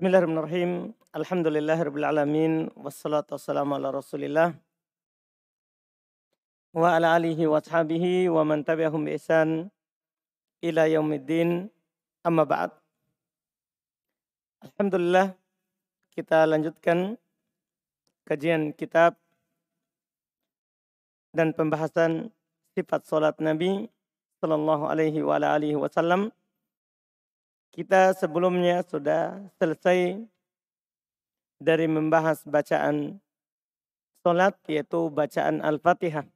Bismillahirrahmanirrahim. Alhamdulillahirrahmanirrahim. Wassalatu wassalamu ala rasulillah. Wa ala alihi wa ashabihi wa man tabi'ahum bi ila yaumiddin. Amma ba'd. Alhamdulillah kita lanjutkan kajian kitab dan pembahasan sifat salat Nabi sallallahu alaihi wa ala alihi wasallam kita sebelumnya sudah selesai dari membahas bacaan solat yaitu bacaan Al-Fatihah.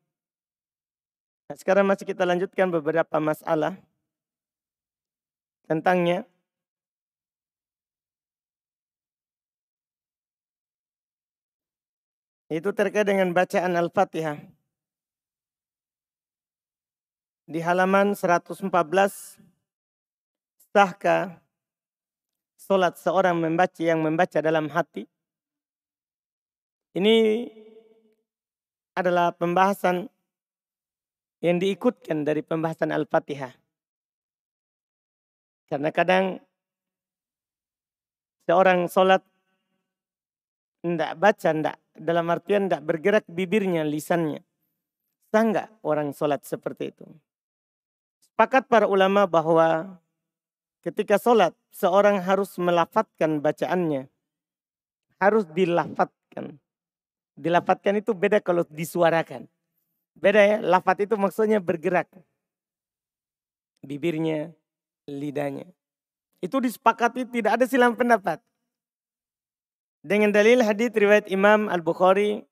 Nah, sekarang masih kita lanjutkan beberapa masalah tentangnya. Itu terkait dengan bacaan Al-Fatihah. Di halaman 114 Sahkah solat seorang membaca yang membaca dalam hati? Ini adalah pembahasan yang diikutkan dari pembahasan Al-Fatihah. Karena kadang seorang solat tidak baca, tidak dalam artian tidak bergerak bibirnya, lisannya. Sah orang solat seperti itu? Sepakat para ulama bahwa Ketika sholat, seorang harus melafatkan bacaannya. Harus dilafatkan. Dilafatkan itu beda kalau disuarakan. Beda ya, lafat itu maksudnya bergerak. Bibirnya, lidahnya. Itu disepakati tidak ada silam pendapat. Dengan dalil hadis riwayat Imam Al-Bukhari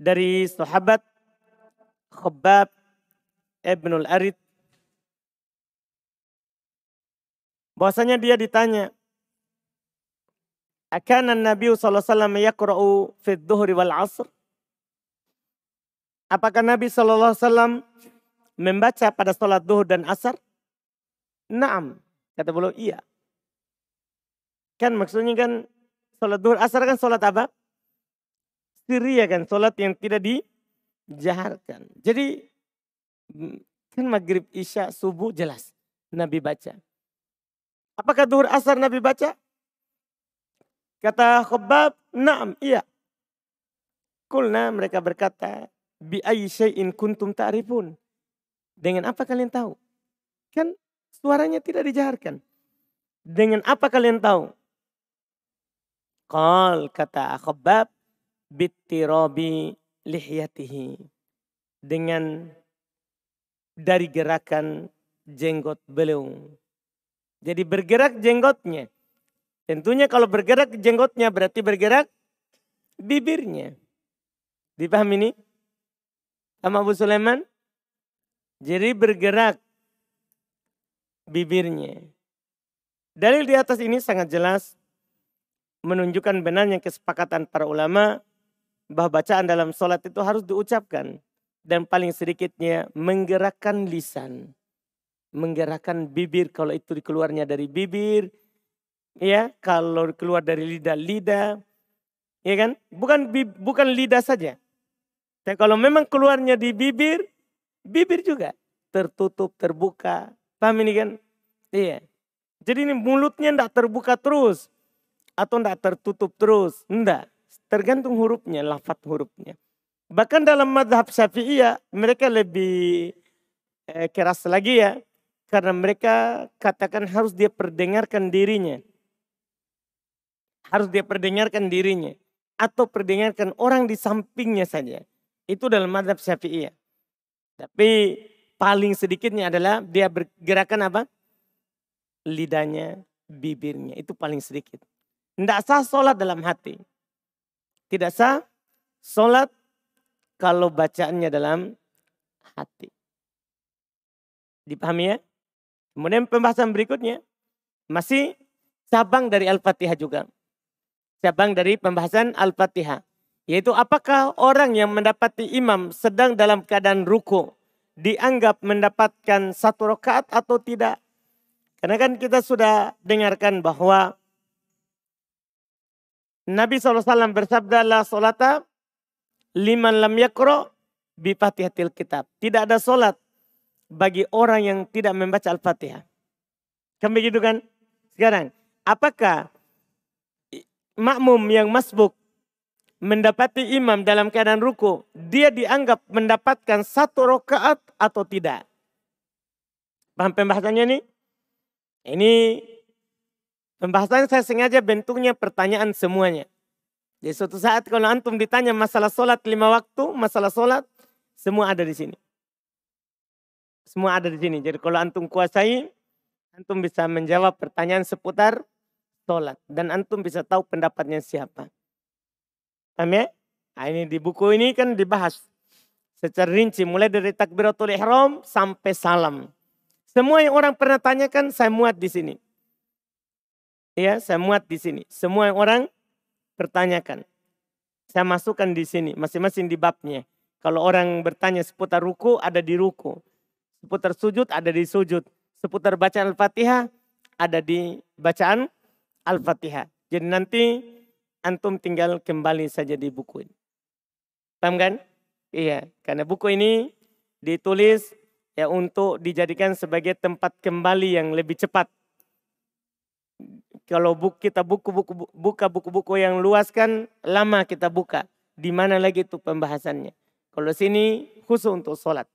dari sahabat Khabbab Ibnul Arid Bahwasanya dia ditanya, akan Nabi yakra'u fi dhuhri wal asr? Apakah Nabi SAW membaca pada sholat duhur dan asar? Naam. Kata beliau, iya. Kan maksudnya kan sholat duhur asar kan sholat apa? Siria kan, sholat yang tidak dijaharkan. Jadi kan maghrib, isya, subuh jelas. Nabi baca. Apakah duhur asar Nabi baca? Kata Khabbab, naam, iya. Kulna mereka berkata, bi syai'in kuntum ta'rifun. Dengan apa kalian tahu? Kan suaranya tidak dijaharkan. Dengan apa kalian tahu? Qal kata Khabbab bittirabi lihyatihi. Dengan dari gerakan jenggot beliau. Jadi bergerak jenggotnya. Tentunya kalau bergerak jenggotnya berarti bergerak bibirnya. Dipahami ini? Sama Abu Sulaiman? Jadi bergerak bibirnya. Dalil di atas ini sangat jelas menunjukkan benarnya kesepakatan para ulama bahwa bacaan dalam sholat itu harus diucapkan dan paling sedikitnya menggerakkan lisan menggerakkan bibir kalau itu keluarnya dari bibir, ya kalau keluar dari lidah lidah, ya kan? Bukan bukan lidah saja. Tapi kalau memang keluarnya di bibir, bibir juga tertutup terbuka. Paham ini kan? Iya. Jadi ini mulutnya tidak terbuka terus atau tidak tertutup terus, tidak. Tergantung hurufnya, lafat hurufnya. Bahkan dalam madhab syafi'iyah mereka lebih eh, keras lagi ya. Karena mereka katakan harus dia perdengarkan dirinya. Harus dia perdengarkan dirinya. Atau perdengarkan orang di sampingnya saja. Itu dalam madhab syafi'iyah. Tapi paling sedikitnya adalah dia bergerakan apa? Lidahnya, bibirnya. Itu paling sedikit. Tidak sah sholat dalam hati. Tidak sah sholat kalau bacaannya dalam hati. Dipahami ya? Kemudian pembahasan berikutnya masih cabang dari Al-Fatihah juga. Cabang dari pembahasan Al-Fatihah. Yaitu apakah orang yang mendapati imam sedang dalam keadaan ruku dianggap mendapatkan satu rakaat atau tidak? Karena kan kita sudah dengarkan bahwa Nabi SAW bersabda la solata liman lam yakro bi fatihatil kitab. Tidak ada solat bagi orang yang tidak membaca Al-Fatihah. Kan begitu kan? Sekarang, apakah makmum yang masbuk mendapati imam dalam keadaan ruku, dia dianggap mendapatkan satu rokaat atau tidak. Paham pembahasannya ini? Ini pembahasan saya sengaja bentuknya pertanyaan semuanya. Di suatu saat kalau antum ditanya masalah sholat lima waktu, masalah sholat, semua ada di sini. Semua ada di sini. Jadi kalau antum kuasai, antum bisa menjawab pertanyaan seputar sholat. Dan antum bisa tahu pendapatnya siapa. Paham ya? Nah, ini di buku ini kan dibahas secara rinci. Mulai dari takbiratul ihram sampai salam. Semua yang orang pernah tanyakan saya muat di sini. Ya, saya muat di sini. Semua yang orang pertanyakan. Saya masukkan di sini, masing-masing di babnya. Kalau orang bertanya seputar ruku, ada di ruku. Seputar sujud, ada di sujud. Seputar bacaan Al-Fatihah, ada di bacaan Al-Fatihah. Jadi nanti antum tinggal kembali saja di buku ini. Paham kan? Iya, karena buku ini ditulis ya untuk dijadikan sebagai tempat kembali yang lebih cepat kalau buku, kita buku-buku buka buku-buku yang luas kan lama kita buka. Di mana lagi itu pembahasannya. Kalau sini khusus untuk sholat.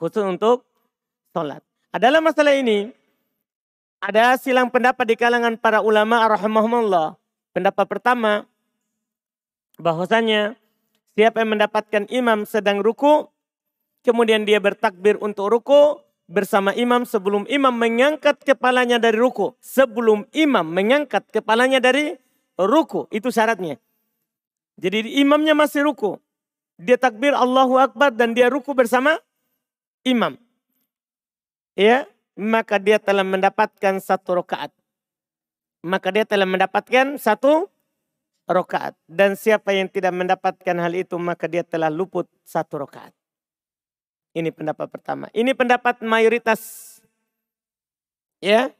Khusus untuk sholat. Adalah masalah ini. Ada silang pendapat di kalangan para ulama rahimahumullah. Pendapat pertama. Bahwasanya siapa yang mendapatkan imam sedang ruku. Kemudian dia bertakbir untuk ruku bersama imam sebelum imam mengangkat kepalanya dari ruku. Sebelum imam mengangkat kepalanya dari ruku. Itu syaratnya. Jadi imamnya masih ruku. Dia takbir Allahu Akbar dan dia ruku bersama imam. Ya, maka dia telah mendapatkan satu rakaat. Maka dia telah mendapatkan satu rakaat. Dan siapa yang tidak mendapatkan hal itu maka dia telah luput satu rakaat. Ini pendapat pertama. Ini pendapat mayoritas. Ya.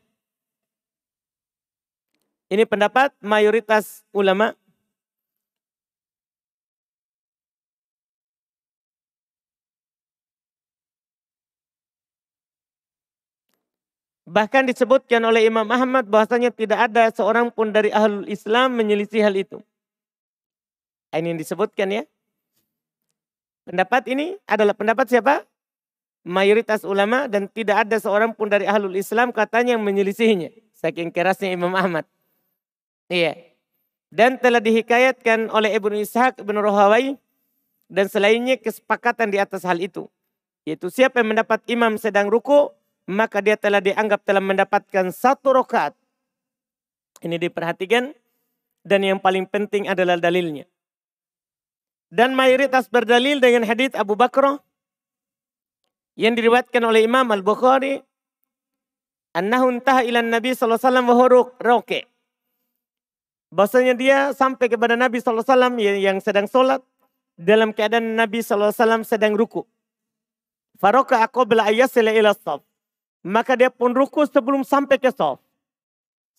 Ini pendapat mayoritas ulama. Bahkan disebutkan oleh Imam Ahmad bahwasanya tidak ada seorang pun dari ahlul Islam menyelisih hal itu. Ini yang disebutkan ya. Pendapat ini adalah pendapat siapa? Mayoritas ulama dan tidak ada seorang pun dari ahlul Islam katanya yang menyelisihinya. Saking kerasnya Imam Ahmad. Iya. Dan telah dihikayatkan oleh Ibnu Ishaq, Ibnu Rohawai, dan selainnya kesepakatan di atas hal itu. Yaitu siapa yang mendapat imam sedang ruku, maka dia telah dianggap telah mendapatkan satu rokaat. Ini diperhatikan. Dan yang paling penting adalah dalilnya. Dan mayoritas berdalil dengan hadis Abu Bakar yang diriwayatkan oleh Imam Al-Bukhari annahu intaha ila Nabi sallallahu alaihi wasallam wa Bahasanya dia sampai kepada Nabi sallallahu alaihi wasallam yang sedang solat dalam keadaan Nabi sallallahu alaihi wasallam sedang ruku. Faroka qabla ayyasila ila saf. Maka dia pun ruku sebelum sampai ke saf.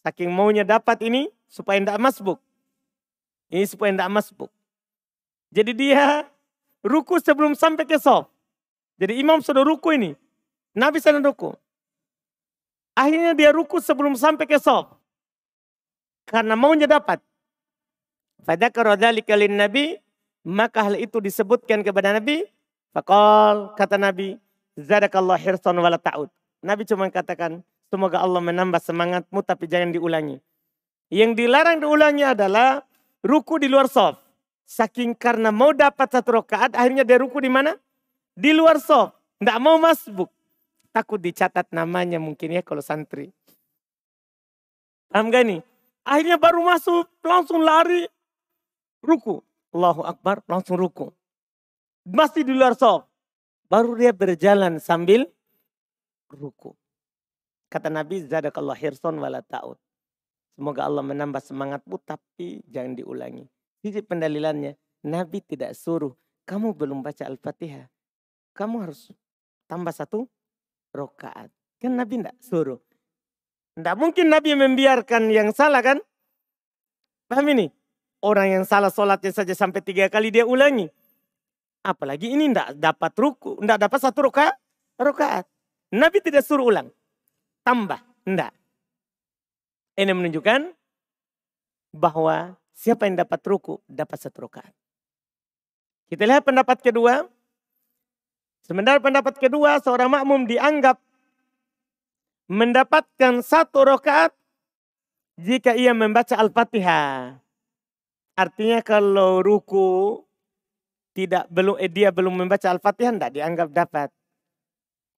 Saking maunya dapat ini supaya tidak masbuk. Ini supaya tidak masbuk. Jadi dia ruku sebelum sampai ke sof. Jadi imam sudah ruku ini. Nabi sedang ruku. Akhirnya dia ruku sebelum sampai ke sof. Karena maunya dapat. Fadakar dzalika lin Nabi, maka hal itu disebutkan kepada Nabi. Fakal kata Nabi, zadakallah hirsan wala ta'ud. Nabi cuma katakan, semoga Allah menambah semangatmu tapi jangan diulangi. Yang dilarang diulangi adalah ruku di luar sof. Saking karena mau dapat satu rakaat, akhirnya dia ruku di mana? Di luar sof. Tidak mau masbuk. Takut dicatat namanya mungkin ya kalau santri. Paham gak nih? Akhirnya baru masuk, langsung lari. Ruku. Allahu Akbar, langsung ruku. Masih di luar sof. Baru dia berjalan sambil ruku. Kata Nabi, Zadakallah hirson wala ta'ud. Semoga Allah menambah semangatmu tapi jangan diulangi. Sisi pendalilannya, Nabi tidak suruh, kamu belum baca Al-Fatihah. Kamu harus tambah satu rokaat. Kan Nabi tidak suruh. Tidak mungkin Nabi membiarkan yang salah kan? Paham ini? Orang yang salah sholatnya saja sampai tiga kali dia ulangi. Apalagi ini tidak dapat ruku, tidak dapat satu rokaat. rokaat. Nabi tidak suruh ulang. Tambah, tidak. Ini menunjukkan bahwa siapa yang dapat ruku dapat satu rakaat. Kita lihat pendapat kedua. Sementara pendapat kedua seorang makmum dianggap mendapatkan satu rakaat jika ia membaca Al-Fatihah. Artinya kalau ruku tidak belum eh, dia belum membaca Al-Fatihah tidak dianggap dapat.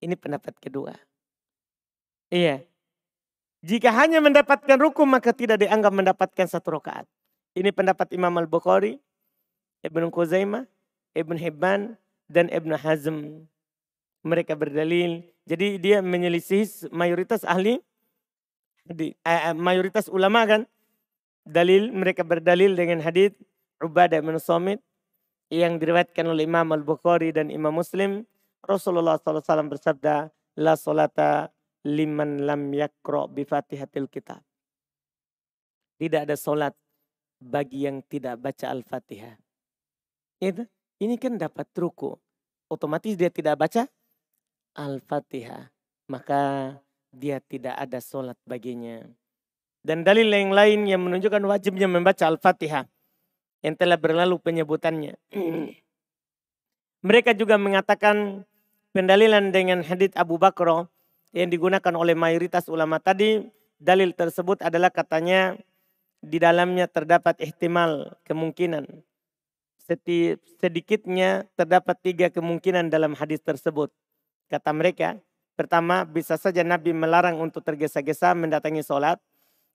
Ini pendapat kedua. Iya. Jika hanya mendapatkan ruku maka tidak dianggap mendapatkan satu rakaat. Ini pendapat Imam Al-Bukhari, Ibn Khuzaimah, Ibn Hibban, dan Ibn Hazm. Mereka berdalil. Jadi dia menyelisih mayoritas ahli, di, uh, mayoritas ulama kan. Dalil, mereka berdalil dengan hadis Ubadah bin yang diriwayatkan oleh Imam Al-Bukhari dan Imam Muslim. Rasulullah SAW bersabda, La solata liman lam yakro bifatihatil kitab. Tidak ada solat bagi yang tidak baca Al-Fatihah. Itu, ini kan dapat ruku. Otomatis dia tidak baca Al-Fatihah. Maka dia tidak ada solat baginya. Dan dalil yang lain yang menunjukkan wajibnya membaca Al-Fatihah. Yang telah berlalu penyebutannya. Mereka juga mengatakan pendalilan dengan hadits Abu Bakar yang digunakan oleh mayoritas ulama tadi, dalil tersebut adalah katanya di dalamnya terdapat ihtimal kemungkinan. Sedikitnya terdapat tiga kemungkinan dalam hadis tersebut. Kata mereka, pertama bisa saja Nabi melarang untuk tergesa-gesa mendatangi sholat.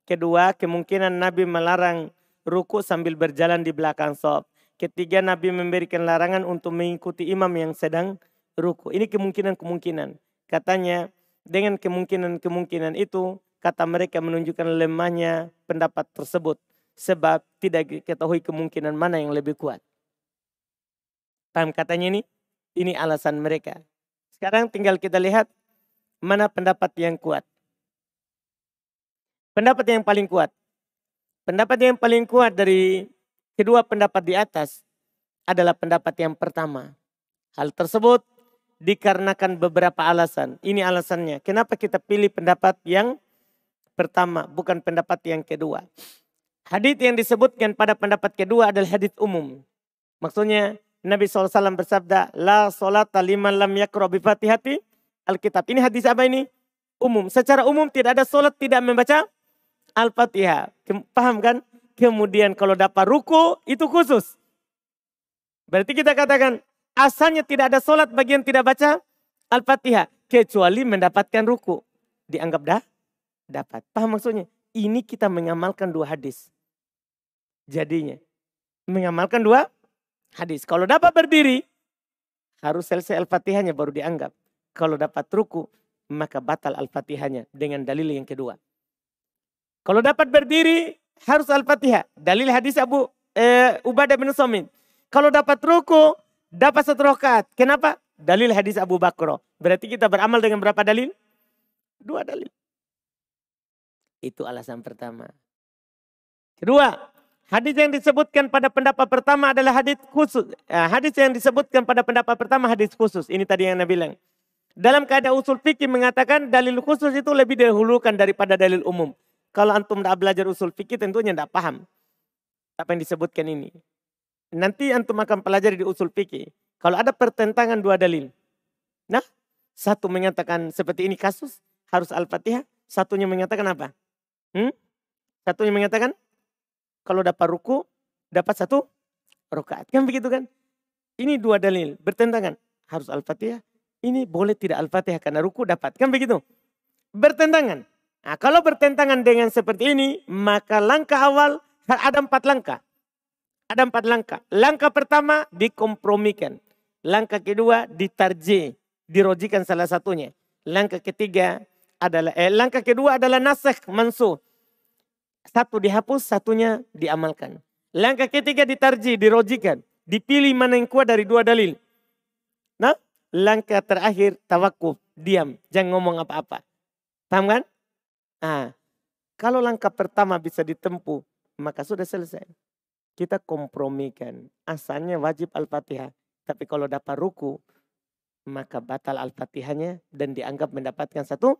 Kedua, kemungkinan Nabi melarang ruku sambil berjalan di belakang sholat. Ketiga, Nabi memberikan larangan untuk mengikuti imam yang sedang ruku. Ini kemungkinan-kemungkinan. Katanya, dengan kemungkinan-kemungkinan itu, kata mereka menunjukkan lemahnya pendapat tersebut. Sebab tidak diketahui kemungkinan mana yang lebih kuat. Paham katanya ini? Ini alasan mereka. Sekarang tinggal kita lihat mana pendapat yang kuat. Pendapat yang paling kuat. Pendapat yang paling kuat dari kedua pendapat di atas adalah pendapat yang pertama. Hal tersebut dikarenakan beberapa alasan. Ini alasannya. Kenapa kita pilih pendapat yang pertama, bukan pendapat yang kedua. Hadis yang disebutkan pada pendapat kedua adalah hadis umum. Maksudnya Nabi SAW bersabda, La solat liman lam yakro bifatihati Alkitab. Ini hadis apa ini? Umum. Secara umum tidak ada solat tidak membaca Al-Fatihah. Paham kan? Kemudian kalau dapat ruku itu khusus. Berarti kita katakan Asalnya tidak ada solat bagi yang tidak baca Al-Fatihah. Kecuali mendapatkan ruku. Dianggap dah dapat. Paham maksudnya? Ini kita mengamalkan dua hadis. Jadinya. Mengamalkan dua hadis. Kalau dapat berdiri. Harus selesai Al-Fatihahnya baru dianggap. Kalau dapat ruku. Maka batal Al-Fatihahnya. Dengan dalil yang kedua. Kalau dapat berdiri. Harus Al-Fatihah. Dalil hadis Abu eh, Ubadah bin Somit. Kalau dapat ruku dapat satu rakaat. Kenapa? Dalil hadis Abu Bakar. Berarti kita beramal dengan berapa dalil? Dua dalil. Itu alasan pertama. Kedua, hadis yang disebutkan pada pendapat pertama adalah hadis khusus. Eh, hadis yang disebutkan pada pendapat pertama hadis khusus. Ini tadi yang Nabi bilang. Dalam keadaan usul fikih mengatakan dalil khusus itu lebih dahulukan daripada dalil umum. Kalau antum tidak belajar usul fikih tentunya tidak paham apa yang disebutkan ini. Nanti antum akan pelajari di usul fikih. Kalau ada pertentangan dua dalil. Nah, satu mengatakan seperti ini kasus harus Al-Fatihah, satunya mengatakan apa? Hmm? Satunya mengatakan kalau dapat ruku dapat satu rakaat. Kan begitu kan? Ini dua dalil bertentangan. Harus Al-Fatihah. Ini boleh tidak Al-Fatihah karena ruku dapat. Kan begitu? Bertentangan. Nah, kalau bertentangan dengan seperti ini, maka langkah awal ada empat langkah. Ada empat langkah. Langkah pertama dikompromikan. Langkah kedua ditarji, dirojikan salah satunya. Langkah ketiga adalah eh, langkah kedua adalah nasakh mansuh. Satu dihapus, satunya diamalkan. Langkah ketiga ditarji, dirojikan. Dipilih mana yang kuat dari dua dalil. Nah, langkah terakhir tawakuf, diam, jangan ngomong apa-apa. Paham kan? Nah, kalau langkah pertama bisa ditempuh, maka sudah selesai kita kompromikan. Asalnya wajib Al-Fatihah. Tapi kalau dapat ruku, maka batal Al-Fatihahnya dan dianggap mendapatkan satu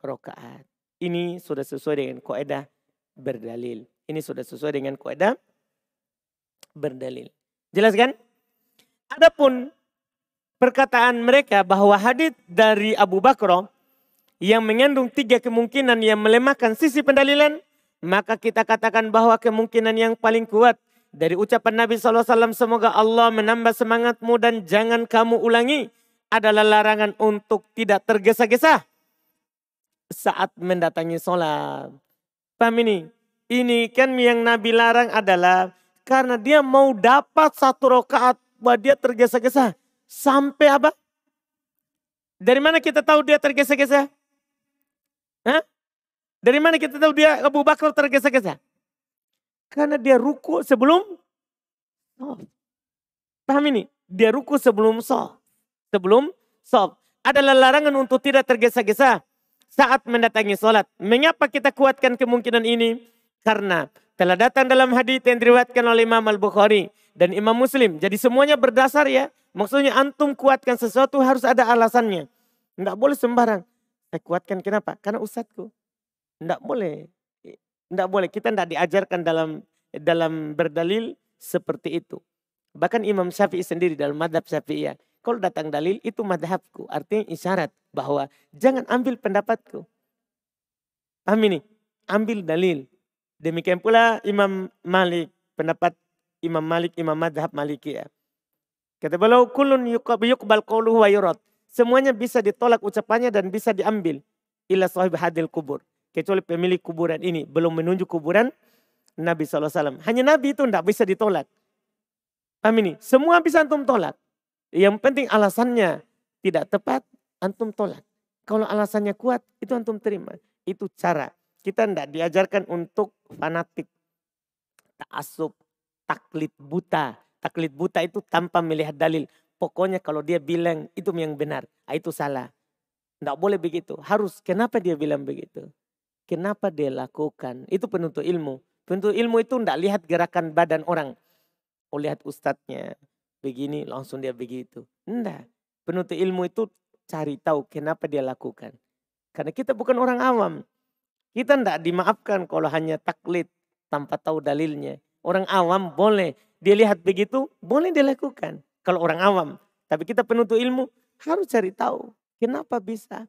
rokaat. Ini sudah sesuai dengan koedah berdalil. Ini sudah sesuai dengan kaidah berdalil. Jelas kan? Adapun perkataan mereka bahwa hadis dari Abu Bakar yang mengandung tiga kemungkinan yang melemahkan sisi pendalilan, maka kita katakan bahwa kemungkinan yang paling kuat dari ucapan Nabi SAW, semoga Allah menambah semangatmu dan jangan kamu ulangi, adalah larangan untuk tidak tergesa-gesa saat mendatangi sholat. Paham ini? Ini kan yang Nabi larang adalah karena dia mau dapat satu rakaat, bahwa dia tergesa-gesa. Sampai apa? Dari mana kita tahu dia tergesa-gesa? Hah? Dari mana kita tahu dia Abu Bakar tergesa-gesa? Karena dia ruku sebelum oh. Paham ini? Dia ruku sebelum soft. Sebelum soft. Adalah larangan untuk tidak tergesa-gesa saat mendatangi sholat. Mengapa kita kuatkan kemungkinan ini? Karena telah datang dalam hadis yang diriwayatkan oleh Imam Al-Bukhari dan Imam Muslim. Jadi semuanya berdasar ya. Maksudnya antum kuatkan sesuatu harus ada alasannya. Tidak boleh sembarang. Saya kuatkan kenapa? Karena ustadku. Tidak boleh. Tidak boleh. Kita tidak diajarkan dalam dalam berdalil seperti itu. Bahkan Imam Syafi'i sendiri dalam madhab Syafi'i ya. Kalau datang dalil itu madhabku. Artinya isyarat bahwa jangan ambil pendapatku. Paham ini? Ambil dalil. Demikian pula Imam Malik, pendapat Imam Malik, Imam Madhab Maliki ya. Kata beliau, kulun yukbal qawluhu wa yurad. Semuanya bisa ditolak ucapannya dan bisa diambil. Ila sahib hadil kubur. Kecuali pemilik kuburan ini belum menunjuk kuburan Nabi SAW. Hanya Nabi itu tidak bisa ditolak. Paham ini? Semua bisa antum tolak. Yang penting alasannya tidak tepat, antum tolak. Kalau alasannya kuat, itu antum terima. Itu cara. Kita tidak diajarkan untuk fanatik, taasub, taklid buta. Taklid buta itu tanpa melihat dalil. Pokoknya kalau dia bilang itu yang benar, ah, itu salah. Tidak boleh begitu. Harus. Kenapa dia bilang begitu? Kenapa dia lakukan? Itu penuntut ilmu. Penuntut ilmu itu tidak lihat gerakan badan orang. Oh lihat ustadznya begini langsung dia begitu. Tidak. Penuntut ilmu itu cari tahu kenapa dia lakukan. Karena kita bukan orang awam. Kita tidak dimaafkan kalau hanya taklid tanpa tahu dalilnya. Orang awam boleh. Dia lihat begitu, boleh dia lakukan. Kalau orang awam. Tapi kita penuntut ilmu harus cari tahu. Kenapa bisa?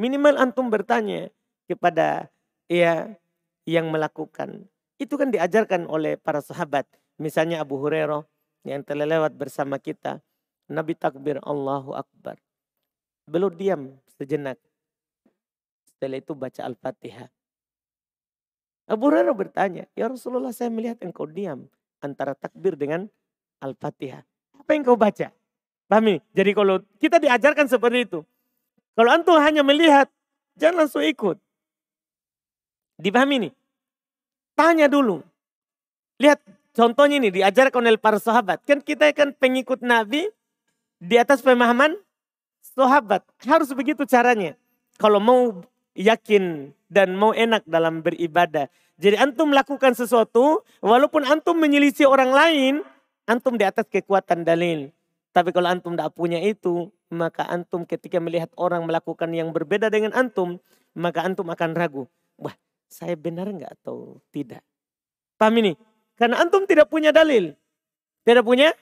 Minimal antum bertanya kepada ya yang melakukan. Itu kan diajarkan oleh para sahabat. Misalnya Abu Hurairah yang telah lewat bersama kita. Nabi takbir Allahu Akbar. Belum diam sejenak. Setelah itu baca Al-Fatihah. Abu Hurairah bertanya, ya Rasulullah saya melihat engkau diam antara takbir dengan Al-Fatihah. Apa yang kau baca? Pahami? Jadi kalau kita diajarkan seperti itu. Kalau antum hanya melihat, jangan langsung ikut. Dipahami nih? Tanya dulu. Lihat contohnya ini diajarkan oleh para sahabat. Kan kita kan pengikut Nabi di atas pemahaman sahabat. Harus begitu caranya. Kalau mau yakin dan mau enak dalam beribadah. Jadi antum melakukan sesuatu, walaupun antum menyelisih orang lain, antum di atas kekuatan dalil. Tapi kalau antum tidak punya itu, maka antum ketika melihat orang melakukan yang berbeda dengan antum, maka antum akan ragu. Wah, saya benar nggak atau tidak? Paham ini? Karena antum tidak punya dalil. Tidak punya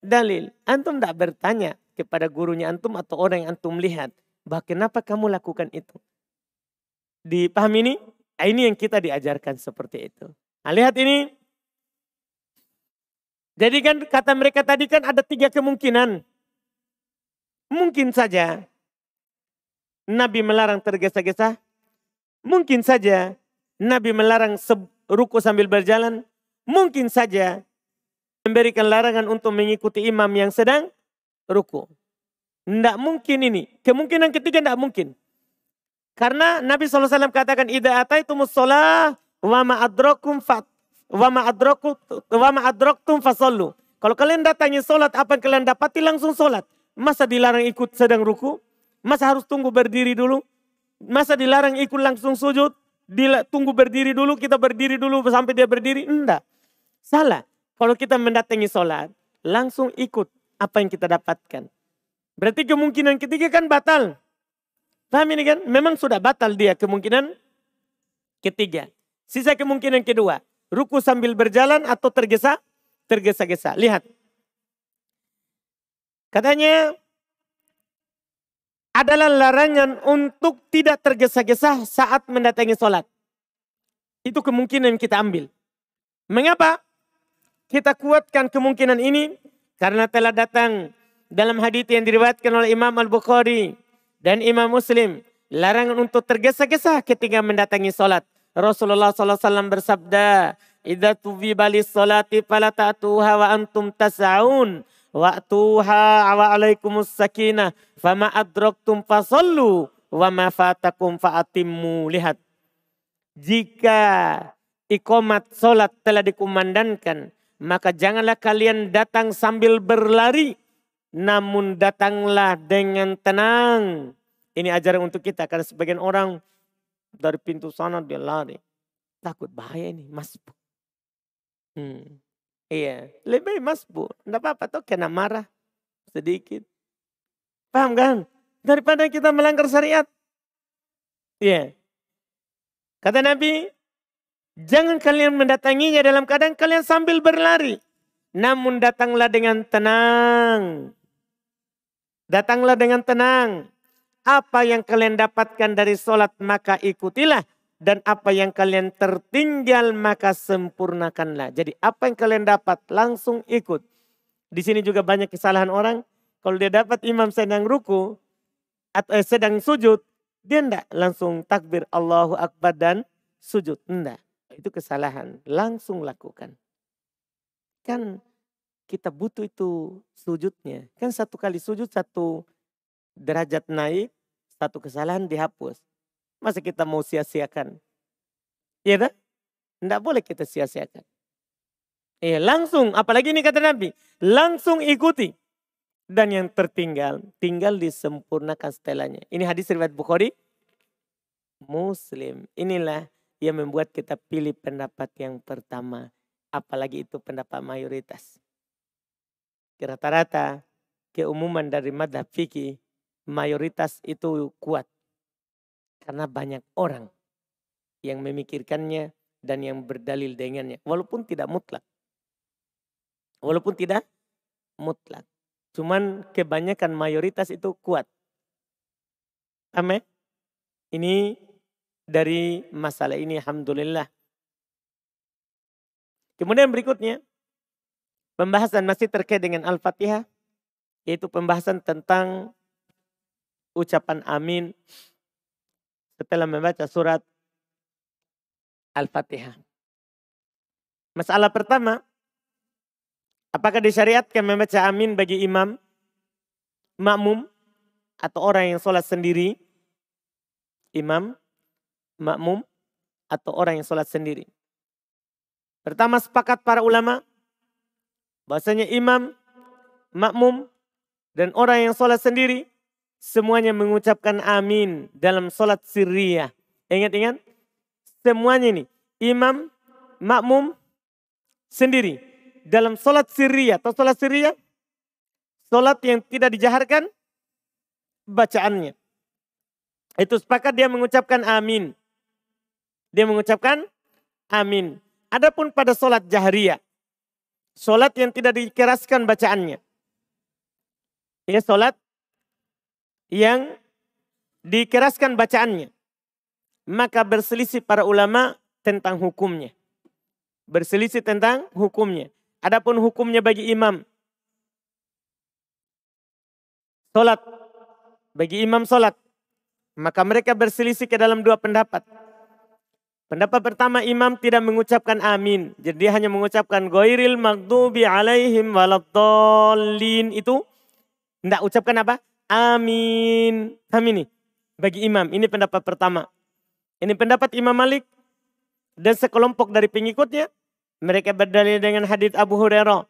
dalil. Antum tidak bertanya kepada gurunya antum atau orang yang antum lihat. Bah, kenapa kamu lakukan itu? Dipahami ini? Nah, ini yang kita diajarkan seperti itu. Nah, lihat ini. Jadi kan kata mereka tadi kan ada tiga kemungkinan. Mungkin saja Nabi melarang tergesa-gesa. Mungkin saja Nabi melarang ruku sambil berjalan. Mungkin saja memberikan larangan untuk mengikuti imam yang sedang ruku. Tidak mungkin ini. Kemungkinan ketiga tidak mungkin. Karena Nabi SAW katakan, Ida ataitumus sholah wa fat wa ma'adrokum wa ma'adroktum fasallu. Kalau kalian datangi sholat, apa yang kalian dapati langsung sholat. Masa dilarang ikut sedang ruku? Masa harus tunggu berdiri dulu? Masa dilarang ikut langsung sujud? Dila, tunggu berdiri dulu, kita berdiri dulu sampai dia berdiri? Enggak. Salah. Kalau kita mendatangi sholat, langsung ikut apa yang kita dapatkan. Berarti kemungkinan ketiga kan batal. Paham ini kan? Memang sudah batal dia kemungkinan ketiga. Sisa kemungkinan kedua. Ruku sambil berjalan atau tergesa, tergesa-gesa. Lihat. Katanya adalah larangan untuk tidak tergesa-gesa saat mendatangi sholat. Itu kemungkinan kita ambil. Mengapa? Kita kuatkan kemungkinan ini karena telah datang dalam hadis yang diriwayatkan oleh Imam Al-Bukhari dan Imam Muslim. Larangan untuk tergesa-gesa ketika mendatangi sholat. Rasulullah SAW bersabda, Idza bali sholati fala ta'tuha wa antum tas'aun wa'tuha wa alaikumus sakinah fama adraktum fasallu wa ma fatakum fa'atimmu. Lihat. Jika ikomat solat telah dikumandangkan, maka janganlah kalian datang sambil berlari, namun datanglah dengan tenang. Ini ajaran untuk kita, karena sebagian orang dari pintu sana dia lari. Takut bahaya ini, masbuk. Hmm. Iya, lebih masbuk. Tidak apa-apa tuh kena marah sedikit. Paham kan? Daripada kita melanggar syariat. Iya. Kata Nabi, jangan kalian mendatanginya dalam keadaan kalian sambil berlari. Namun datanglah dengan tenang. Datanglah dengan tenang. Apa yang kalian dapatkan dari sholat maka ikutilah. Dan apa yang kalian tertinggal maka sempurnakanlah. Jadi apa yang kalian dapat langsung ikut. Di sini juga banyak kesalahan orang. Kalau dia dapat imam sedang ruku atau eh, sedang sujud, dia enggak langsung takbir Allahu Akbar dan sujud. Enggak. Itu kesalahan. Langsung lakukan. Kan kita butuh itu sujudnya. Kan satu kali sujud satu derajat naik, satu kesalahan dihapus. Masa kita mau sia-siakan? Iya tak? Tidak boleh kita sia-siakan. Iya langsung, apalagi ini kata Nabi. Langsung ikuti. Dan yang tertinggal, tinggal disempurnakan setelahnya. Ini hadis riwayat Bukhari. Muslim. Inilah yang membuat kita pilih pendapat yang pertama. Apalagi itu pendapat mayoritas. Rata-rata keumuman dari madhab fikih mayoritas itu kuat. Karena banyak orang yang memikirkannya dan yang berdalil dengannya. Walaupun tidak mutlak. Walaupun tidak mutlak. Cuman kebanyakan mayoritas itu kuat. Amin. Ini dari masalah ini Alhamdulillah. Kemudian berikutnya. Pembahasan masih terkait dengan Al-Fatihah. Yaitu pembahasan tentang ucapan amin setelah membaca surat Al-Fatihah. Masalah pertama, Apakah disyariatkan membaca amin bagi imam, makmum, atau orang yang sholat sendiri? Imam, makmum, atau orang yang sholat sendiri. Pertama sepakat para ulama, bahasanya imam, makmum, dan orang yang sholat sendiri, semuanya mengucapkan amin dalam sholat sirriyah. Ingat-ingat, semuanya ini, imam, makmum, sendiri dalam sholat siriyah atau sholat siriyah, sholat yang tidak dijaharkan bacaannya. Itu sepakat dia mengucapkan amin. Dia mengucapkan amin. Adapun pada sholat jahriyah, sholat yang tidak dikeraskan bacaannya. Ya sholat yang dikeraskan bacaannya. Maka berselisih para ulama tentang hukumnya. Berselisih tentang hukumnya. Adapun hukumnya bagi imam. Solat. Bagi imam solat. Maka mereka berselisih ke dalam dua pendapat. Pendapat pertama imam tidak mengucapkan amin. Jadi dia hanya mengucapkan goiril magdubi alaihim waladolin itu. Tidak ucapkan apa? Amin. Amin ini. Bagi imam. Ini pendapat pertama. Ini pendapat Imam Malik. Dan sekelompok dari pengikutnya. Mereka berdalil dengan hadis Abu Hurairah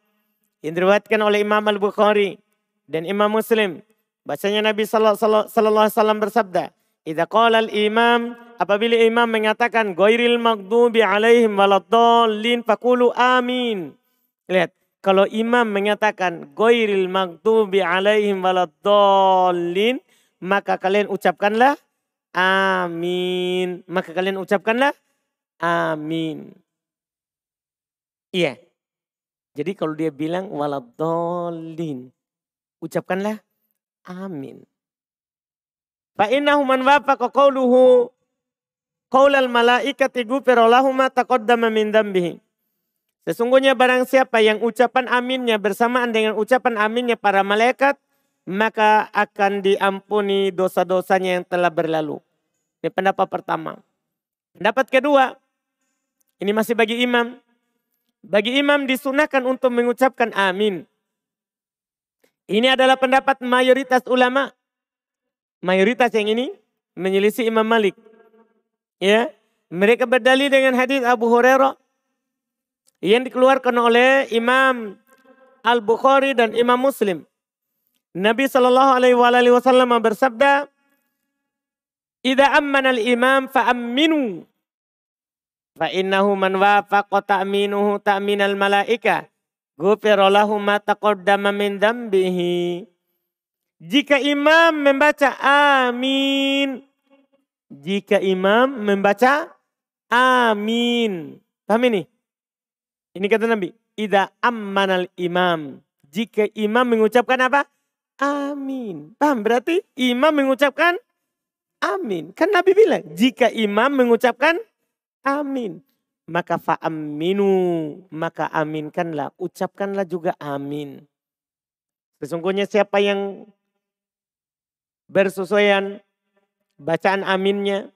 yang diriwayatkan oleh Imam Al-Bukhari dan Imam Muslim. Bahasanya Nabi sallallahu alaihi bersabda, "Idza qala al-imam apabila imam mengatakan ghairil maghdubi alaihim waladdallin faqulu amin." Lihat, kalau imam mengatakan ghairil maghdubi alaihim waladdallin, maka kalian ucapkanlah amin. Maka kalian ucapkanlah amin. Iya. Jadi kalau dia bilang waladolin, ucapkanlah amin. Fa innahu man wafaqa qawluhu qaulal malaikati ghufira lahu ma taqaddama min dambihi. Sesungguhnya barang siapa yang ucapan aminnya bersamaan dengan ucapan aminnya para malaikat, maka akan diampuni dosa-dosanya yang telah berlalu. Ini pendapat pertama. Pendapat kedua, ini masih bagi imam. Bagi imam disunahkan untuk mengucapkan amin. Ini adalah pendapat mayoritas ulama. Mayoritas yang ini menyelisih Imam Malik. Ya, mereka berdalil dengan hadis Abu Hurairah yang dikeluarkan oleh Imam Al-Bukhari dan Imam Muslim. Nabi Shallallahu Alaihi Wasallam bersabda, "Ida amman al-imam fa'amminu, fa innahu man wafaqa ta'minuhu ta'min al-malaika, ghufira lahu ma taqaddama min dambihi." Jika imam membaca amin, jika imam membaca amin. Paham ini? Ini kata Nabi, Ida ammanal imam. Jika imam mengucapkan apa? Amin. Paham? Berarti imam mengucapkan amin. Kan Nabi bilang, jika imam mengucapkan amin. Maka fa'aminu. Maka aminkanlah. Ucapkanlah juga amin. Sesungguhnya siapa yang bersesuaian bacaan aminnya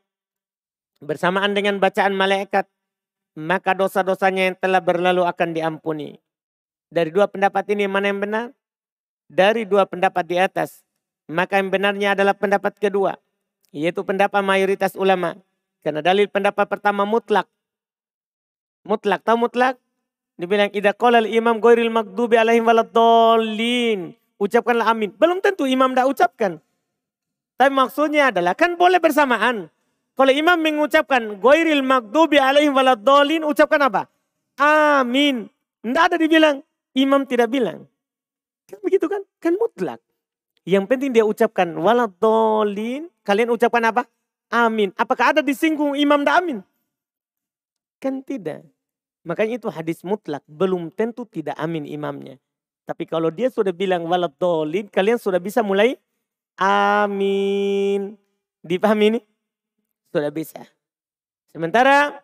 bersamaan dengan bacaan malaikat maka dosa-dosanya yang telah berlalu akan diampuni. Dari dua pendapat ini mana yang benar? Dari dua pendapat di atas, maka yang benarnya adalah pendapat kedua, yaitu pendapat mayoritas ulama. Karena dalil pendapat pertama mutlak. Mutlak, tahu mutlak? Dibilang idza qala imam ghairil maghdubi alaihim waladdallin. Ucapkanlah amin. Belum tentu imam tidak ucapkan. Tapi maksudnya adalah kan boleh bersamaan. Kalau imam mengucapkan goiril magdubi alaihim waladolin, ucapkan apa? Amin. Tidak ada dibilang. Imam tidak bilang. Kan begitu kan? Kan mutlak. Yang penting dia ucapkan waladolin. Kalian ucapkan apa? Amin. Apakah ada disinggung imam tidak amin? Kan tidak. Makanya itu hadis mutlak. Belum tentu tidak amin imamnya. Tapi kalau dia sudah bilang waladolin, kalian sudah bisa mulai amin. Dipahami ini? Sudah bisa. Sementara,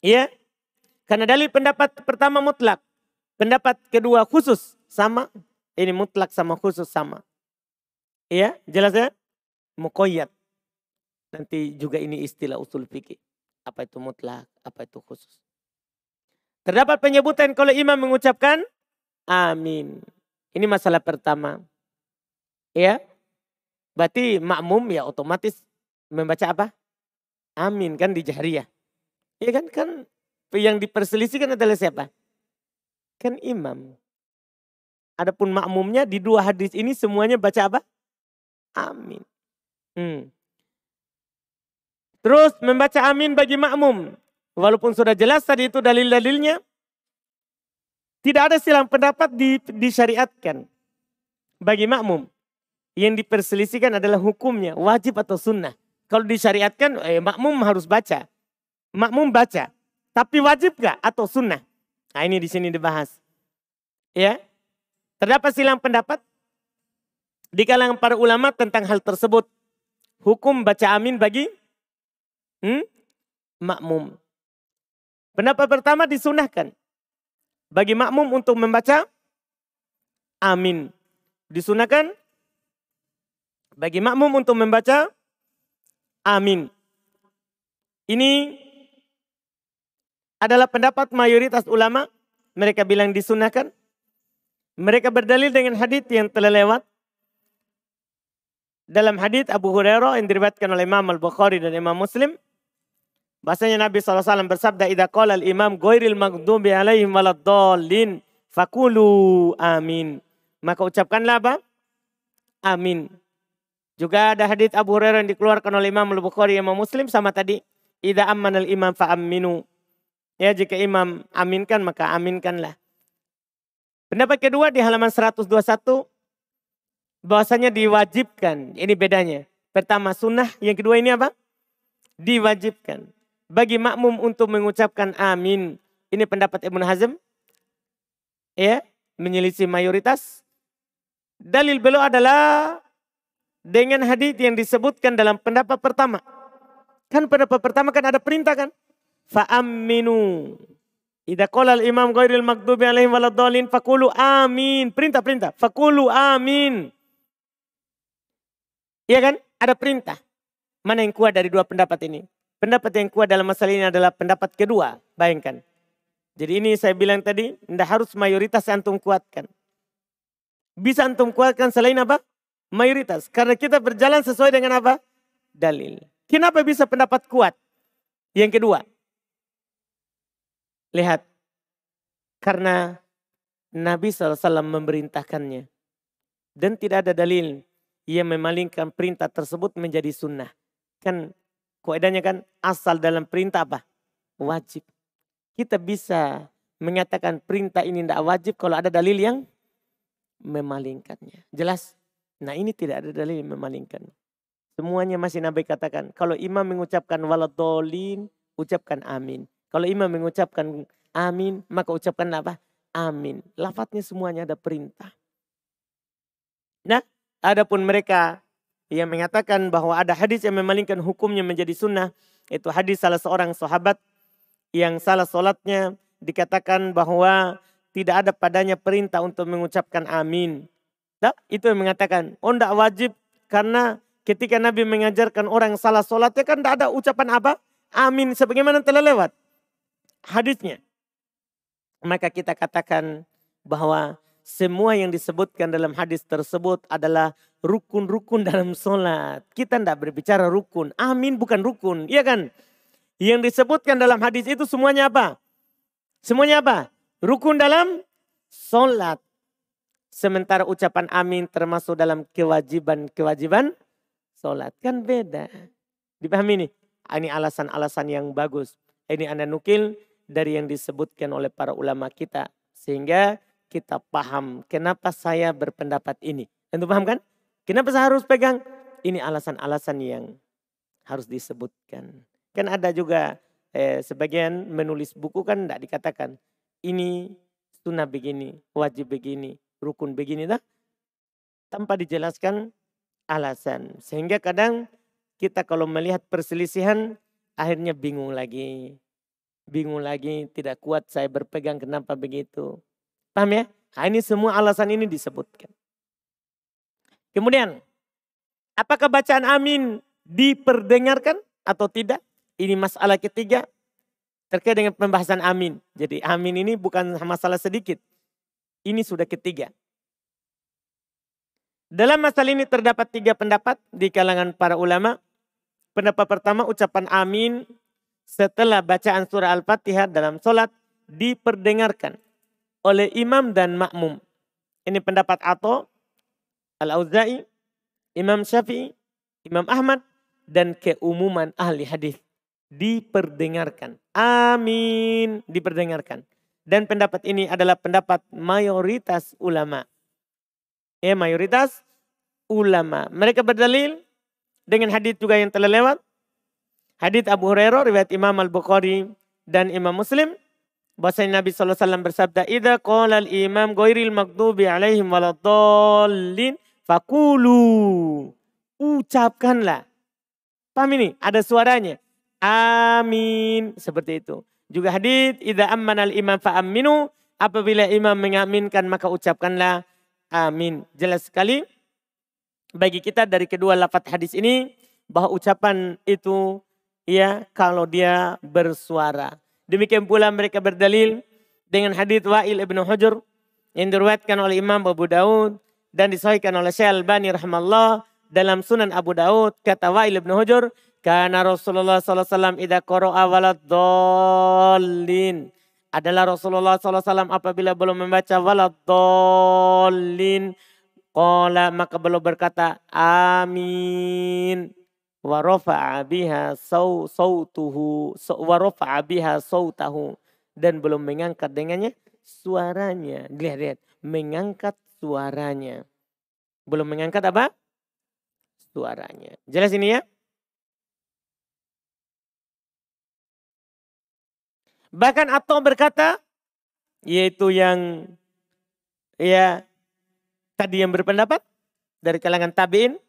ya, karena dalil pendapat pertama mutlak. Pendapat kedua khusus sama. Ini mutlak sama khusus sama. Iya, jelas ya? Mukoyat. Nanti juga ini istilah usul fikih. Apa itu mutlak, apa itu khusus. Terdapat penyebutan kalau imam mengucapkan amin. Ini masalah pertama. Ya. Berarti makmum ya otomatis membaca apa? Amin kan di jahriyah. Iya kan kan yang diperselisihkan adalah siapa? Kan imam. Adapun makmumnya di dua hadis ini semuanya baca apa? Amin. Hmm. Terus membaca amin bagi makmum. Walaupun sudah jelas tadi itu dalil-dalilnya. Tidak ada silang pendapat di, disyariatkan bagi makmum. Yang diperselisihkan adalah hukumnya, wajib atau sunnah. Kalau disyariatkan eh, makmum harus baca. Makmum baca. Tapi wajib gak atau sunnah? Nah ini di sini dibahas. Ya. Terdapat silang pendapat di kalangan para ulama tentang hal tersebut. Hukum baca amin bagi hmm, makmum. Pendapat pertama disunahkan. Bagi makmum untuk membaca amin. Disunahkan bagi makmum untuk membaca Amin. Ini adalah pendapat mayoritas ulama. Mereka bilang disunahkan. Mereka berdalil dengan hadis yang telah lewat. Dalam hadis Abu Hurairah yang diriwayatkan oleh Imam Al-Bukhari dan Imam Muslim. Bahasanya Nabi SAW bersabda, Ida qala al-imam ghairil maghdubi alaihim waladdallin fakulu amin. Maka ucapkanlah apa? Amin. Juga ada hadits Abu Hurairah yang dikeluarkan oleh Imam Al-Bukhari Imam Muslim sama tadi. Ida amman al-imam fa'amminu. Ya jika imam aminkan maka aminkanlah. Pendapat kedua di halaman 121 bahwasanya diwajibkan. Ini bedanya. Pertama sunnah, yang kedua ini apa? Diwajibkan. bagi makmum untuk mengucapkan amin. Ini pendapat Ibn Hazm. Ya, menyelisih mayoritas. Dalil beliau adalah dengan hadis yang disebutkan dalam pendapat pertama. Kan pendapat pertama kan ada perintah kan? Fa'aminu. Ida qala imam ghairil maghdubi alaihim waladdallin fakulu amin. Perintah-perintah. Fakulu amin. Iya kan? Ada perintah. Mana yang kuat dari dua pendapat ini? Pendapat yang kuat dalam masalah ini adalah pendapat kedua. Bayangkan. Jadi ini saya bilang tadi, tidak harus mayoritas antum kuatkan. Bisa antum kuatkan selain apa? Mayoritas. Karena kita berjalan sesuai dengan apa? Dalil. Kenapa bisa pendapat kuat? Yang kedua, Lihat, karena Nabi SAW memerintahkannya. Dan tidak ada dalil yang memalingkan perintah tersebut menjadi sunnah. Kan kaidahnya kan asal dalam perintah apa? Wajib. Kita bisa mengatakan perintah ini tidak wajib kalau ada dalil yang memalingkannya. Jelas? Nah ini tidak ada dalil yang memalingkan. Semuanya masih Nabi katakan. Kalau imam mengucapkan waladolin, ucapkan amin. Kalau imam mengucapkan amin, maka ucapkan apa? Amin. Lafadznya semuanya ada perintah. Nah, adapun mereka yang mengatakan bahwa ada hadis yang memalingkan hukumnya menjadi sunnah. Itu hadis salah seorang sahabat yang salah solatnya dikatakan bahwa tidak ada padanya perintah untuk mengucapkan amin. Nah, itu yang mengatakan, oh tidak wajib karena ketika Nabi mengajarkan orang salah solatnya kan tidak ada ucapan apa? Amin sebagaimana telah lewat hadisnya. Maka kita katakan bahwa semua yang disebutkan dalam hadis tersebut adalah rukun-rukun dalam sholat. Kita tidak berbicara rukun. Amin bukan rukun. Iya kan? Yang disebutkan dalam hadis itu semuanya apa? Semuanya apa? Rukun dalam sholat. Sementara ucapan amin termasuk dalam kewajiban-kewajiban sholat. Kan beda. Dipahami nih? Ini alasan-alasan yang bagus. Ini anda nukil dari yang disebutkan oleh para ulama kita. Sehingga kita paham kenapa saya berpendapat ini. Tentu paham kan? Kenapa saya harus pegang? Ini alasan-alasan yang harus disebutkan. Kan ada juga eh, sebagian menulis buku kan tidak dikatakan. Ini sunnah begini, wajib begini, rukun begini. Dah. Tanpa dijelaskan alasan. Sehingga kadang kita kalau melihat perselisihan akhirnya bingung lagi bingung lagi, tidak kuat saya berpegang kenapa begitu. Paham ya? Nah, ini semua alasan ini disebutkan. Kemudian, apakah bacaan amin diperdengarkan atau tidak? Ini masalah ketiga terkait dengan pembahasan amin. Jadi amin ini bukan masalah sedikit. Ini sudah ketiga. Dalam masalah ini terdapat tiga pendapat di kalangan para ulama. Pendapat pertama ucapan amin setelah bacaan surah Al-Fatihah dalam sholat diperdengarkan oleh imam dan makmum. Ini pendapat Ato, Al-Auza'i, Imam Syafi'i, Imam Ahmad, dan keumuman ahli hadis diperdengarkan. Amin, diperdengarkan. Dan pendapat ini adalah pendapat mayoritas ulama. Ya, mayoritas ulama. Mereka berdalil dengan hadis juga yang telah lewat. Hadits Abu Hurairah riwayat Imam Al-Bukhari dan Imam Muslim. Bahwasanya Nabi SAW bersabda idza qala al-imam ghairil maghdubi alaihim waladdallin fakulu ucapkanlah. Paham ini? Ada suaranya. Amin. Seperti itu juga hadis idza ammana al-imam fa aminu apabila imam mengaminkan maka ucapkanlah amin jelas sekali bagi kita dari kedua lafaz hadis ini bahwa ucapan itu ya kalau dia bersuara. Demikian pula mereka berdalil dengan hadits Wa'il ibn Hujur yang diriwayatkan oleh Imam Abu Daud dan disahihkan oleh Syekh Albani rahimahullah dalam Sunan Abu Daud kata Wa'il ibn Hujur karena Rasulullah SAW idha qara'a walad dolin adalah Rasulullah SAW apabila belum membaca walad dolin Qala maka belum berkata amin wa rafa'a biha saw sautuhu wa rafa'a biha sautahu dan belum mengangkat dengannya suaranya. Lihat lihat, mengangkat suaranya. Belum mengangkat apa? Suaranya. Jelas ini ya? Bahkan atau berkata, yaitu yang ya tadi yang berpendapat dari kalangan tabiin,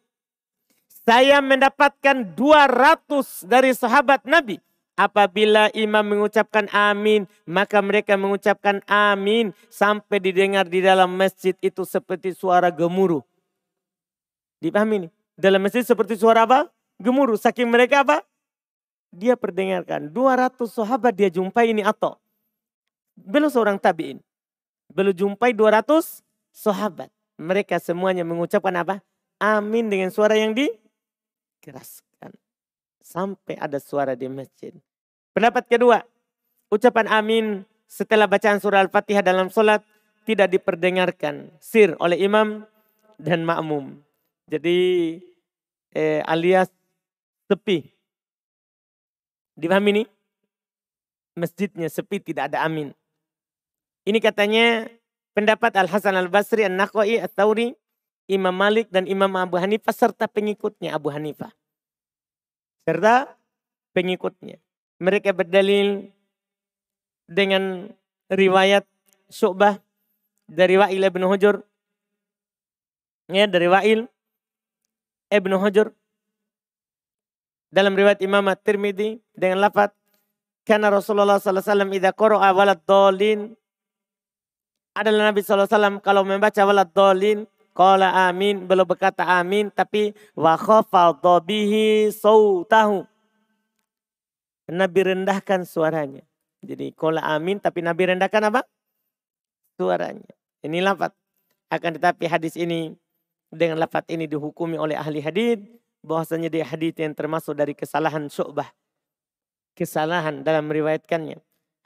saya mendapatkan 200 dari sahabat Nabi. Apabila imam mengucapkan amin, maka mereka mengucapkan amin sampai didengar di dalam masjid itu seperti suara gemuruh. Dipahami nih? Dalam masjid seperti suara apa? Gemuruh. Saking mereka apa? Dia perdengarkan. 200 sahabat dia jumpai ini atau. Belum seorang tabiin. Belum jumpai 200 sahabat. Mereka semuanya mengucapkan apa? Amin dengan suara yang dikeraskan. Sampai ada suara di masjid. Pendapat kedua. Ucapan amin setelah bacaan surah Al-Fatihah dalam sholat tidak diperdengarkan sir oleh imam dan makmum. Jadi eh, alias sepi. Dipahami ini? Masjidnya sepi tidak ada amin. Ini katanya pendapat Al-Hasan Al-Basri, An-Nakhai, At-Tawri, Imam Malik dan Imam Abu Hanifah serta pengikutnya Abu Hanifah. Serta pengikutnya. Mereka berdalil dengan riwayat Syu'bah dari Wa'il bin Hujur. Ya, dari Wa'il Ibnu Hajar dalam riwayat Imam At-Tirmidzi dengan lafaz karena Rasulullah sallallahu alaihi wasallam idza qara'a dolin adalah Nabi sallallahu alaihi wasallam kalau membaca walad dolin qala amin belum berkata amin tapi wa khafadha bihi sautahu Nabi rendahkan suaranya. Jadi qala amin tapi Nabi rendahkan apa? Suaranya. Ini lafaz. Akan tetapi hadis ini dengan lafat ini dihukumi oleh ahli hadis bahwasanya dia hadis yang termasuk dari kesalahan syu'bah. Kesalahan dalam meriwayatkannya.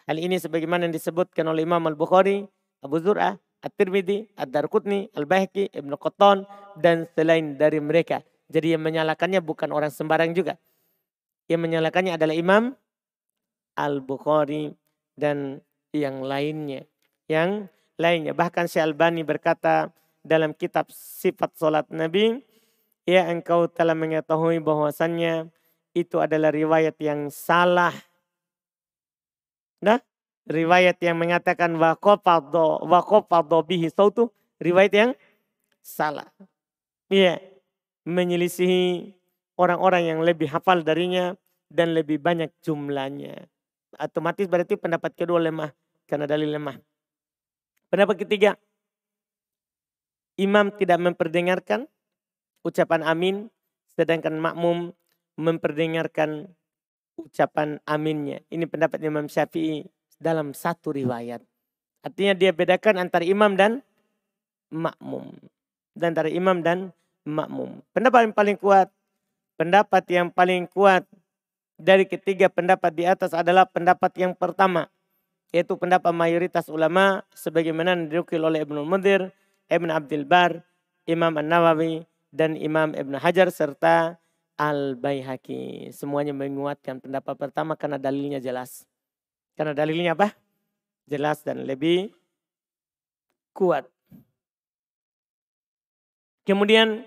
Hal ini sebagaimana yang disebutkan oleh Imam Al-Bukhari, Abu Zur'ah, At-Tirmidzi, Ad-Darqutni, Al-Baihaqi, Ibnu Qattan dan selain dari mereka. Jadi yang menyalakannya bukan orang sembarang juga. Yang menyalakannya adalah Imam Al-Bukhari dan yang lainnya. Yang lainnya. Bahkan Syekh Albani berkata, dalam kitab sifat solat Nabi, ya engkau telah mengetahui bahwasannya itu adalah riwayat yang salah. Nah, riwayat yang mengatakan waqafadho waqafadho bihi sautu, riwayat yang salah. Iya, menyelisihi orang-orang yang lebih hafal darinya dan lebih banyak jumlahnya. Otomatis berarti pendapat kedua lemah karena dalil lemah. Pendapat ketiga, imam tidak memperdengarkan ucapan amin, sedangkan makmum memperdengarkan ucapan aminnya. Ini pendapat Imam Syafi'i dalam satu riwayat. Artinya dia bedakan antara imam dan makmum. Dan antara imam dan makmum. Pendapat yang paling kuat, pendapat yang paling kuat dari ketiga pendapat di atas adalah pendapat yang pertama. Yaitu pendapat mayoritas ulama sebagaimana didukil oleh Ibnu Mundir Ibn Abdul Bar, Imam An-Nawawi, dan Imam Ibn Hajar serta Al-Baihaqi. Semuanya menguatkan pendapat pertama karena dalilnya jelas. Karena dalilnya apa? Jelas dan lebih kuat. Kemudian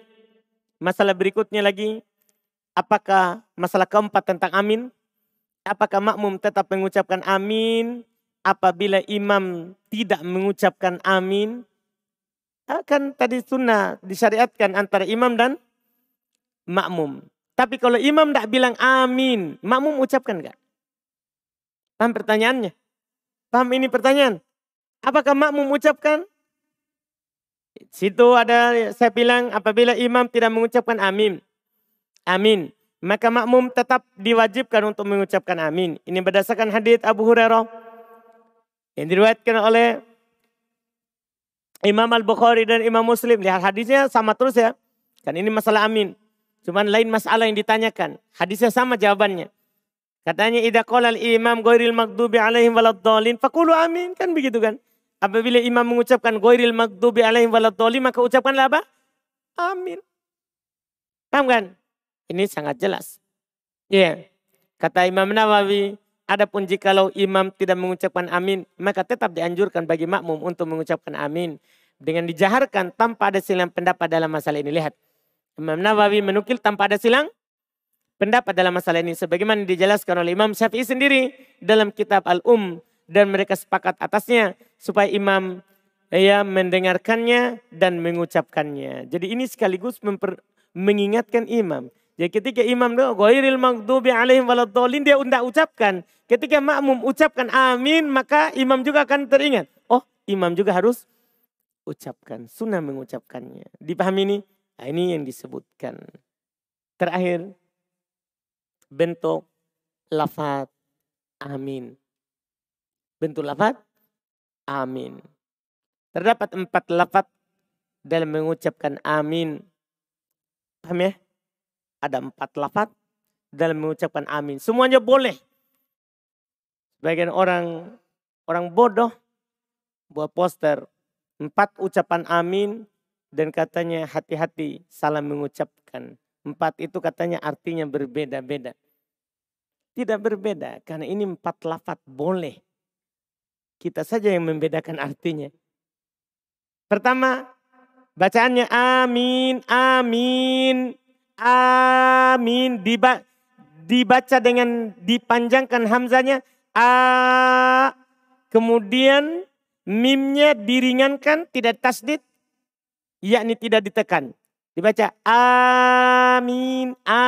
masalah berikutnya lagi, apakah masalah keempat tentang amin? Apakah makmum tetap mengucapkan amin apabila imam tidak mengucapkan amin? Kan tadi sunnah disyariatkan antara imam dan makmum. Tapi kalau imam tidak bilang amin, makmum ucapkan enggak? Paham pertanyaannya? Paham ini pertanyaan? Apakah makmum ucapkan? Situ ada saya bilang apabila imam tidak mengucapkan amin. Amin. Maka makmum tetap diwajibkan untuk mengucapkan amin. Ini berdasarkan hadits Abu Hurairah yang diriwayatkan oleh Imam Al-Bukhari dan Imam Muslim. Lihat hadisnya sama terus ya. Kan ini masalah amin. Cuman lain masalah yang ditanyakan. Hadisnya sama jawabannya. Katanya idza qala al-imam ghairil maghdubi alaihim waladdallin faqulu amin kan begitu kan. Apabila imam mengucapkan ghairil maghdubi alaihim waladdallin maka ucapkanlah apa? Amin. Paham kan? Ini sangat jelas. Ya. Yeah. Kata Imam Nawawi, Adapun jikalau imam tidak mengucapkan amin, maka tetap dianjurkan bagi makmum untuk mengucapkan amin. Dengan dijaharkan tanpa ada silang pendapat dalam masalah ini. Lihat. Imam Nawawi menukil tanpa ada silang pendapat dalam masalah ini. Sebagaimana dijelaskan oleh Imam Syafi'i sendiri dalam kitab Al-Um. Dan mereka sepakat atasnya supaya imam ya mendengarkannya dan mengucapkannya. Jadi ini sekaligus memper, mengingatkan imam. Jadi ketika imam doa, ghairil maghdubi alaihim waladdallin dia tidak ucapkan. Ketika makmum ucapkan amin, maka imam juga akan teringat. Oh, imam juga harus ucapkan, sunnah mengucapkannya. Dipahami ini? Nah, ini yang disebutkan. Terakhir, bentuk lafat amin. Bentuk lafat amin. Terdapat empat lafat dalam mengucapkan amin. Paham ya? Ada empat lafat dalam mengucapkan amin. Semuanya boleh. Sebagian orang orang bodoh buat poster empat ucapan amin dan katanya hati-hati salah mengucapkan. Empat itu katanya artinya berbeda-beda. Tidak berbeda karena ini empat lafat boleh. Kita saja yang membedakan artinya. Pertama, bacaannya amin, amin, amin. Diba, dibaca dengan dipanjangkan hamzanya. A, kemudian mimnya diringankan, tidak tasdid, yakni tidak ditekan. Dibaca amin, a,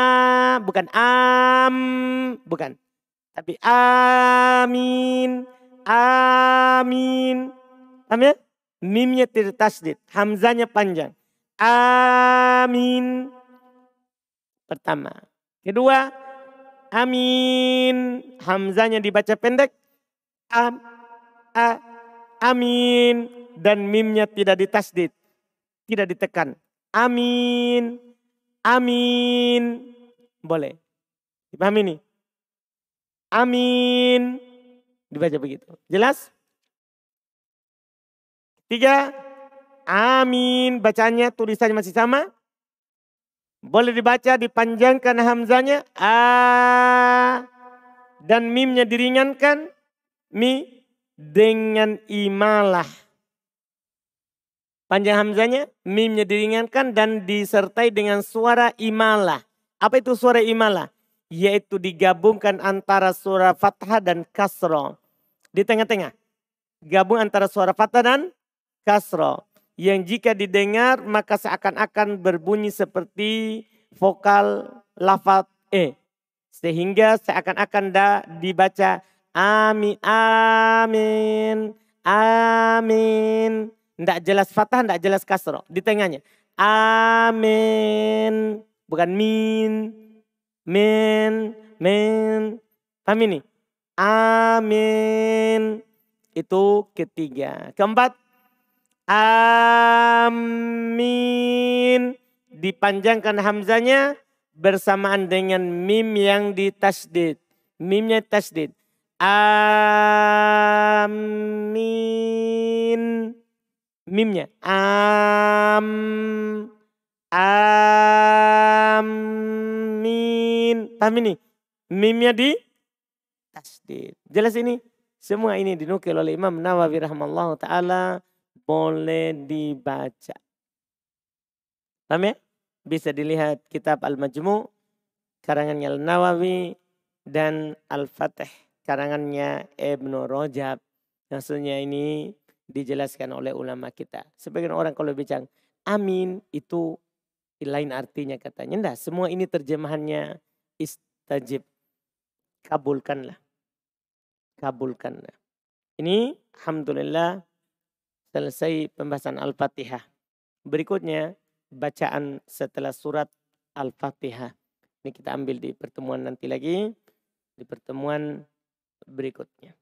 bukan am, bukan. Tapi amin, amin. Paham ya? Mimnya tidak tasdid, hamzanya panjang. Amin. Pertama. Kedua, amin. Hamzanya dibaca pendek. Am, a, amin. Dan mimnya tidak ditasdid. Tidak ditekan. Amin. Amin. Boleh. Dipahami ini? Amin. Dibaca begitu. Jelas? Tiga. Amin. Bacaannya tulisannya masih sama. Boleh dibaca dipanjangkan hamzanya. A. Dan mimnya diringankan. Mi. Dengan imalah. Panjang hamzanya, mimnya diringankan dan disertai dengan suara imalah. Apa itu suara imalah? Yaitu digabungkan antara suara fathah dan kasro. Di tengah-tengah. Gabung antara suara fathah dan kasro. Yang jika didengar maka seakan-akan berbunyi seperti vokal lafaz E. Sehingga seakan-akan dibaca amin, amin, amin. Tidak jelas fathah, tidak jelas kasro. Di tengahnya. Amin. Bukan min. Min. Min. Paham ini? Amin. Itu ketiga. Keempat. Amin. Dipanjangkan hamzanya bersamaan dengan mim yang ditasdid. Mimnya tasdid. Amin mimnya. Am, amin. Paham ini? Mimnya di tasdid. Jelas ini? Semua ini dinukil oleh Imam Nawawi rahmallahu ta'ala. Boleh dibaca. Paham ya? Bisa dilihat kitab Al-Majmu' karangannya Al-Nawawi dan Al-Fatih karangannya Ibnu Rajab. Maksudnya ini dijelaskan oleh ulama kita. Sebagian orang kalau bicara amin itu lain artinya katanya. Enggak, semua ini terjemahannya istajib. Kabulkanlah. Kabulkanlah. Ini Alhamdulillah selesai pembahasan Al-Fatihah. Berikutnya bacaan setelah surat Al-Fatihah. Ini kita ambil di pertemuan nanti lagi. Di pertemuan berikutnya.